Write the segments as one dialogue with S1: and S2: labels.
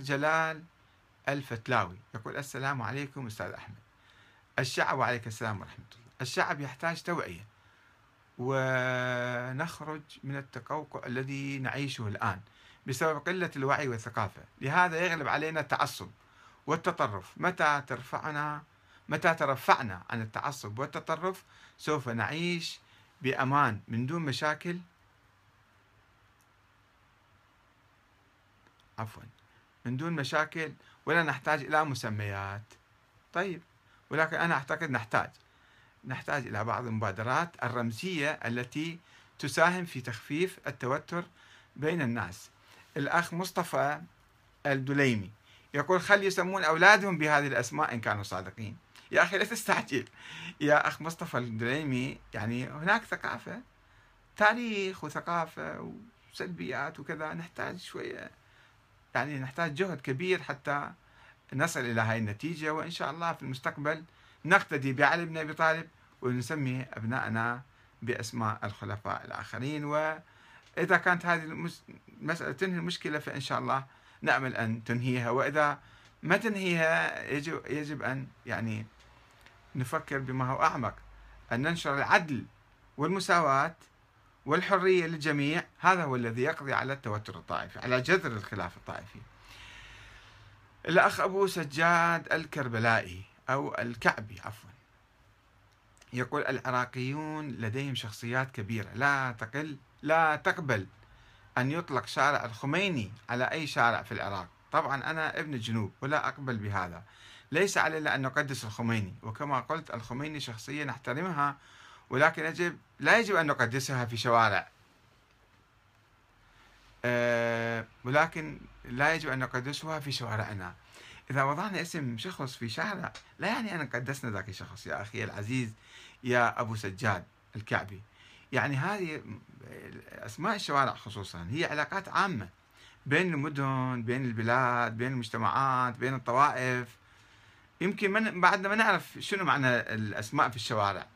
S1: جلال الفتلاوي يقول السلام عليكم أستاذ أحمد. الشعب وعليك السلام ورحمة الله. الشعب يحتاج توعية. ونخرج من التقوقع الذي نعيشه الآن بسبب قلة الوعي والثقافة. لهذا يغلب علينا التعصب والتطرف. متى ترفعنا؟ متى ترفعنا عن التعصب والتطرف؟ سوف نعيش بأمان من دون مشاكل. عفوا. من دون مشاكل ولا نحتاج إلى مسميات. طيب ولكن أنا أعتقد نحتاج نحتاج إلى بعض المبادرات الرمزية التي تساهم في تخفيف التوتر بين الناس. الأخ مصطفى الدليمي يقول خل يسمون أولادهم بهذه الأسماء إن كانوا صادقين. يا أخي لا تستعجل يا أخ مصطفى الدليمي يعني هناك ثقافة تاريخ وثقافة وسلبيات وكذا نحتاج شوية يعني نحتاج جهد كبير حتى نصل إلى هاي النتيجة وإن شاء الله في المستقبل نقتدي بعلي بن أبي طالب ونسمي أبنائنا بأسماء الخلفاء الآخرين. وإذا كانت هذه المسألة تنهي المشكلة فإن شاء الله نأمل أن تنهيها. وإذا ما تنهيها يجب, يجب أن يعني نفكر بما هو أعمق أن ننشر العدل والمساواة والحرية للجميع هذا هو الذي يقضي على التوتر الطائفي على جذر الخلاف الطائفي. الأخ أبو سجاد الكربلائي أو الكعبي عفوا يقول العراقيون لديهم شخصيات كبيرة لا تقل لا تقبل أن يطلق شارع الخميني على أي شارع في العراق. طبعا أنا ابن الجنوب ولا أقبل بهذا. ليس علينا أن نقدس الخميني وكما قلت الخميني شخصية نحترمها ولكن يجب لا يجب أن نقدسها في شوارع. أه ولكن لا يجب أن نقدسها في شوارعنا. إذا وضعنا اسم شخص في شارع لا يعني أن قدسنا ذاك الشخص. يا أخي العزيز يا أبو سجاد الكعبي. يعني هذه أسماء الشوارع خصوصا هي علاقات عامة بين المدن بين البلاد بين المجتمعات بين الطوائف. يمكن من بعدنا ما نعرف شنو معنى الأسماء في الشوارع.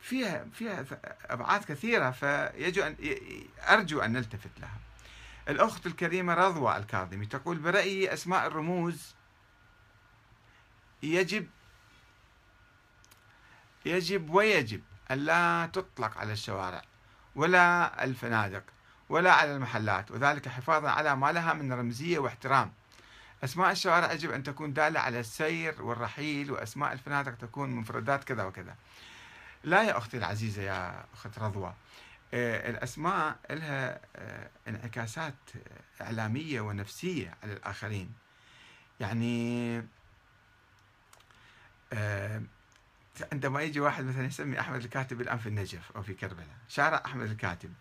S1: فيها فيها أبعاد كثيرة فيجب أن أرجو أن نلتفت لها. الأخت الكريمة رضوى الكاظمي تقول برايي أسماء الرموز يجب يجب ويجب أن لا تطلق على الشوارع ولا الفنادق ولا على المحلات وذلك حفاظا على ما لها من رمزية واحترام أسماء الشوارع يجب أن تكون دالة على السير والرحيل وأسماء الفنادق تكون مفردات كذا وكذا. لا يا أختي العزيزة يا أخت رضوى آه، الأسماء لها آه، انعكاسات إعلامية ونفسية على الآخرين. يعني آه، عندما يجي واحد مثلا يسمي أحمد الكاتب الآن في النجف أو في كربلاء شارع أحمد الكاتب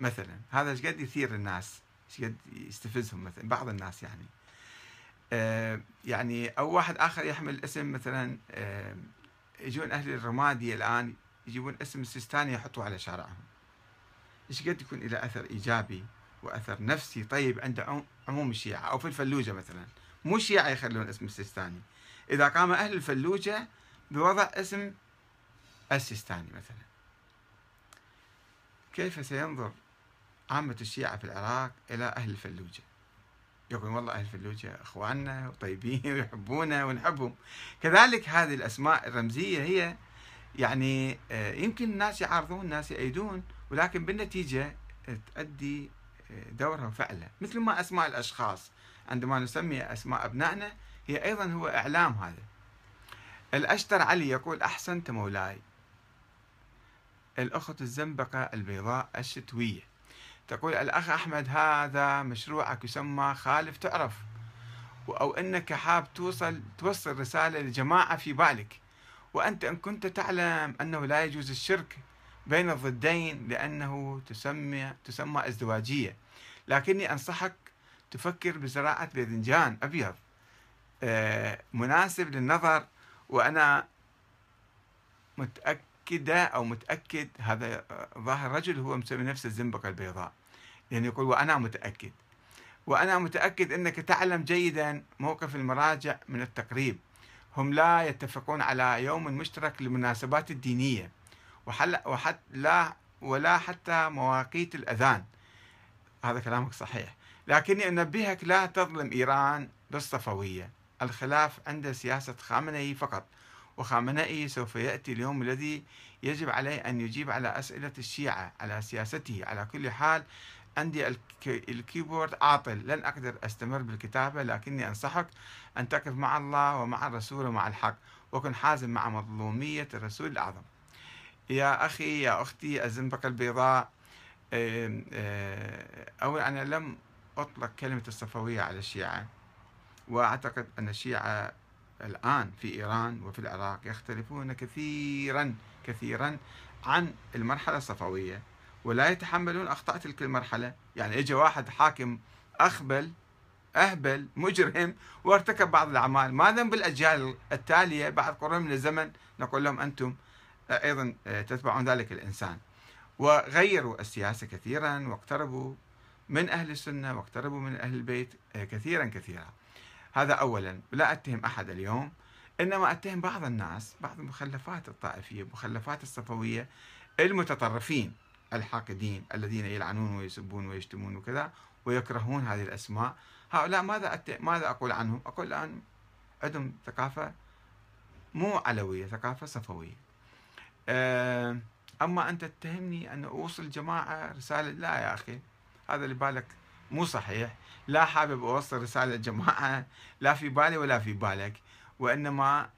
S1: مثلا هذا إيش قد يثير الناس؟ إيش قد يستفزهم مثلا؟ بعض الناس يعني. آه، يعني أو واحد آخر يحمل اسم مثلا آه، يجون أهل الرمادي الآن يجيبون اسم السيستاني يحطوه على شارعهم. إيش قد يكون له أثر إيجابي وأثر نفسي طيب عند عموم الشيعة أو في الفلوجة مثلا؟ مو الشيعة يخلون اسم السيستاني. إذا قام أهل الفلوجة بوضع اسم السيستاني مثلا. كيف سينظر عامة الشيعة في العراق إلى أهل الفلوجة؟ يقول والله أهل فلوجة إخواننا وطيبين ويحبونا ونحبهم. كذلك هذه الأسماء الرمزية هي يعني آه، يمكن الناس يعارضون الناس يأيدون ولكن بالنتيجة تؤدي آه، دورها وفعلها مثل ما أسماء الأشخاص عندما نسمي أسماء أبنائنا هي أيضا هو إعلام هذا. الأشتر علي يقول أحسنت مولاي. الأخت الزنبقة البيضاء الشتوية. تقول الأخ أحمد هذا مشروعك يسمى خالف تعرف. أو أنك حاب توصل توصل رسالة لجماعة في بالك. وأنت إن كنت تعلم أنه لا يجوز الشرك بين الضدين لأنه تسمى تسمى ازدواجية. لكني أنصحك تفكر بزراعة باذنجان أبيض. آه، مناسب للنظر وأنا متأكدة أو متأكد هذا ظاهر رجل هو مسمي نفسه الزنبقة البيضاء. يعني يقول وأنا متأكد. وأنا متأكد أنك تعلم جيدا موقف المراجع من التقريب. هم لا يتفقون على يوم مشترك للمناسبات الدينية. وحل وحت لا ولا حتى مواقيت الأذان. هذا كلامك صحيح. لكني أنبهك لا تظلم إيران بالصفوية. الخلاف عند سياسة خامنئي فقط. وخامنئي سوف يأتي اليوم الذي يجب عليه أن يجيب على أسئلة الشيعة على سياسته على كل حال عندي الكيبورد عاطل. لن أقدر أستمر بالكتابة لكني أنصحك أن تقف مع الله ومع الرسول ومع الحق وكن حازم مع مظلومية الرسول الأعظم. يا أخي يا أختي الزنبقة البيضاء أولا أنا لم أطلق كلمة الصفوية على الشيعة وأعتقد أن الشيعة الآن في إيران وفي العراق يختلفون كثيرا كثيرا عن المرحلة الصفوية ولا يتحملون أخطاء تلك المرحلة. يعني إجا واحد حاكم أخبل أهبل مجرم وارتكب بعض الأعمال. ما ذنب الأجيال التالية بعد قرون من الزمن؟ نقول لهم أنتم أيضا تتبعون ذلك الإنسان. وغيروا السياسة كثيرا واقتربوا من أهل السنة واقتربوا من أهل البيت كثيرا كثيرا. هذا أولا لا أتهم أحد اليوم إنما أتهم بعض الناس بعض المخلفات الطائفية مخلفات الصفوية المتطرفين الحاقدين الذين يلعنون ويسبون ويشتمون وكذا ويكرهون هذه الأسماء هؤلاء ماذا ماذا أقول عنهم؟ أقول الآن عندهم ثقافة مو علوية ثقافة صفوية آه، أما أنت تتهمني أن أوصل جماعة رسالة لا يا أخي هذا اللي بالك مو صحيح. لا حابب أوصل رسالة جماعة. لا في بالي ولا في بالك. وإنما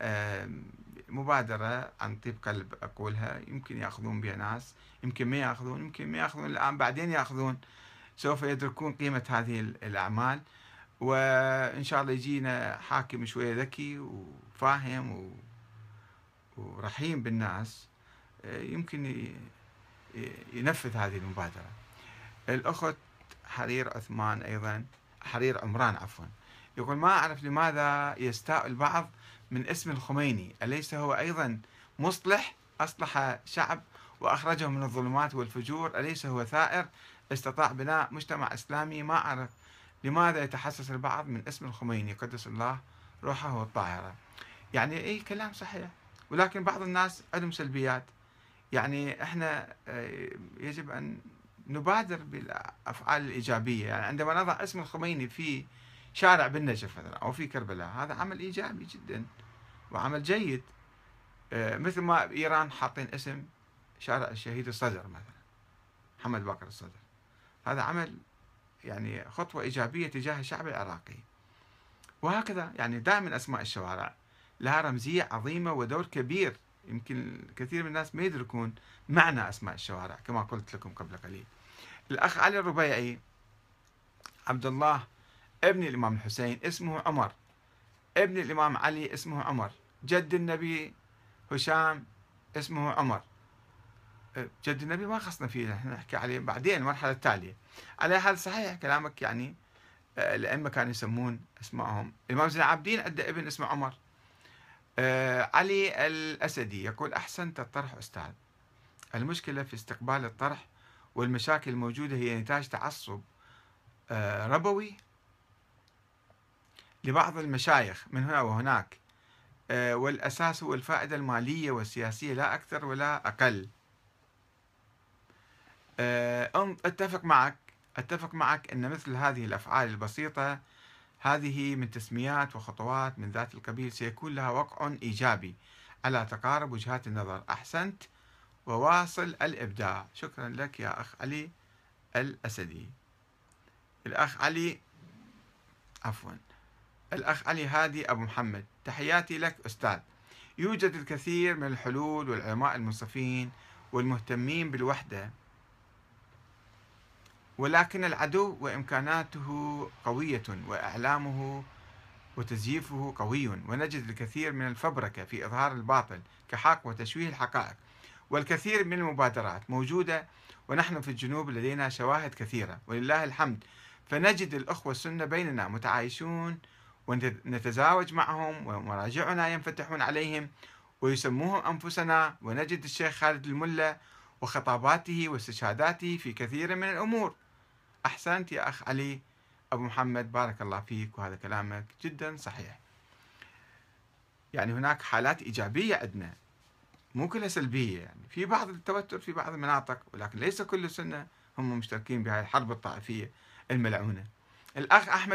S1: مبادرة عن طيب قلب أقولها. يمكن يأخذون بها ناس يمكن ما يأخذون يمكن ما يأخذون. الآن بعدين يأخذون. سوف يدركون قيمة هذه الأعمال. وإن شاء الله يجينا حاكم شوية ذكي وفاهم ورحيم بالناس. يمكن ينفذ هذه المبادرة. الأخت حرير عثمان أيضا حرير عمران عفوا. يقول ما أعرف لماذا يستاء البعض من اسم الخميني أليس هو أيضا مصلح؟ أصلح شعب وأخرجه من الظلمات والفجور أليس هو ثائر؟ استطاع بناء مجتمع إسلامي. ما أعرف لماذا يتحسس البعض من اسم الخميني. قدس الله روحه الطاهرة. يعني أي كلام صحيح. ولكن بعض الناس عندهم سلبيات. يعني إحنا آه، يجب أن نبادر بالأفعال الإيجابية. يعني عندما نضع اسم الخميني في شارع بالنجف مثلا أو في كربلاء هذا عمل إيجابي جدا وعمل جيد. آه، مثل ما إيران حاطين اسم شارع الشهيد الصدر مثلا محمد باقر الصدر. هذا عمل يعني خطوة إيجابية تجاه الشعب العراقي. وهكذا يعني دائما أسماء الشوارع لها رمزية عظيمة ودور كبير يمكن كثير من الناس ما يدركون معنى أسماء الشوارع كما قلت لكم قبل قليل. الأخ علي الربيعي عبد الله ابن الإمام الحسين اسمه عمر. ابن الإمام علي اسمه عمر. جد النبي هشام اسمه عمر. جد النبي ما خصنا فيه إحنا نحكي عليه بعدين المرحلة التالية. على هذا صحيح كلامك يعني الأئمة كانوا يسمون اسمائهم الإمام زين العابدين عنده ابن اسمه عمر. آه علي الأسدي يقول أحسنت الطرح أستاذ. المشكلة في استقبال الطرح والمشاكل الموجودة هي نتاج تعصب آه ربوي لبعض المشايخ من هنا وهناك آه والأساس هو الفائدة المالية والسياسية لا أكثر ولا أقل. آه، أتفق معك أتفق معك أن مثل هذه الأفعال البسيطة هذه من تسميات وخطوات من ذات القبيل سيكون لها وقع إيجابي. على تقارب وجهات النظر. أحسنت. وواصل الإبداع. شكرا لك يا أخ علي الأسدي. الأخ علي عفوا. الأخ علي هادي أبو محمد. تحياتي لك أستاذ. يوجد الكثير من الحلول والعلماء المنصفين والمهتمين بالوحدة. ولكن العدو وإمكاناته قوية وإعلامه وتزييفه قوي ونجد الكثير من الفبركة في إظهار الباطل كحق وتشويه الحقائق. والكثير من المبادرات موجودة ونحن في الجنوب لدينا شواهد كثيرة ولله الحمد. فنجد الأخوة السنة بيننا متعايشون ونتزاوج معهم ومراجعنا ينفتحون عليهم ويسموهم أنفسنا ونجد الشيخ خالد الملا وخطاباته واستشهاداته في كثير من الأمور. أحسنت يا أخ علي. أبو محمد بارك الله فيك وهذا كلامك جدا صحيح. يعني هناك حالات إيجابية عندنا مو كلها سلبية يعني. في بعض التوتر في بعض المناطق ولكن ليس كل السنة هم مشتركين بهذه الحرب الطائفية الملعونة. الأخ أحمد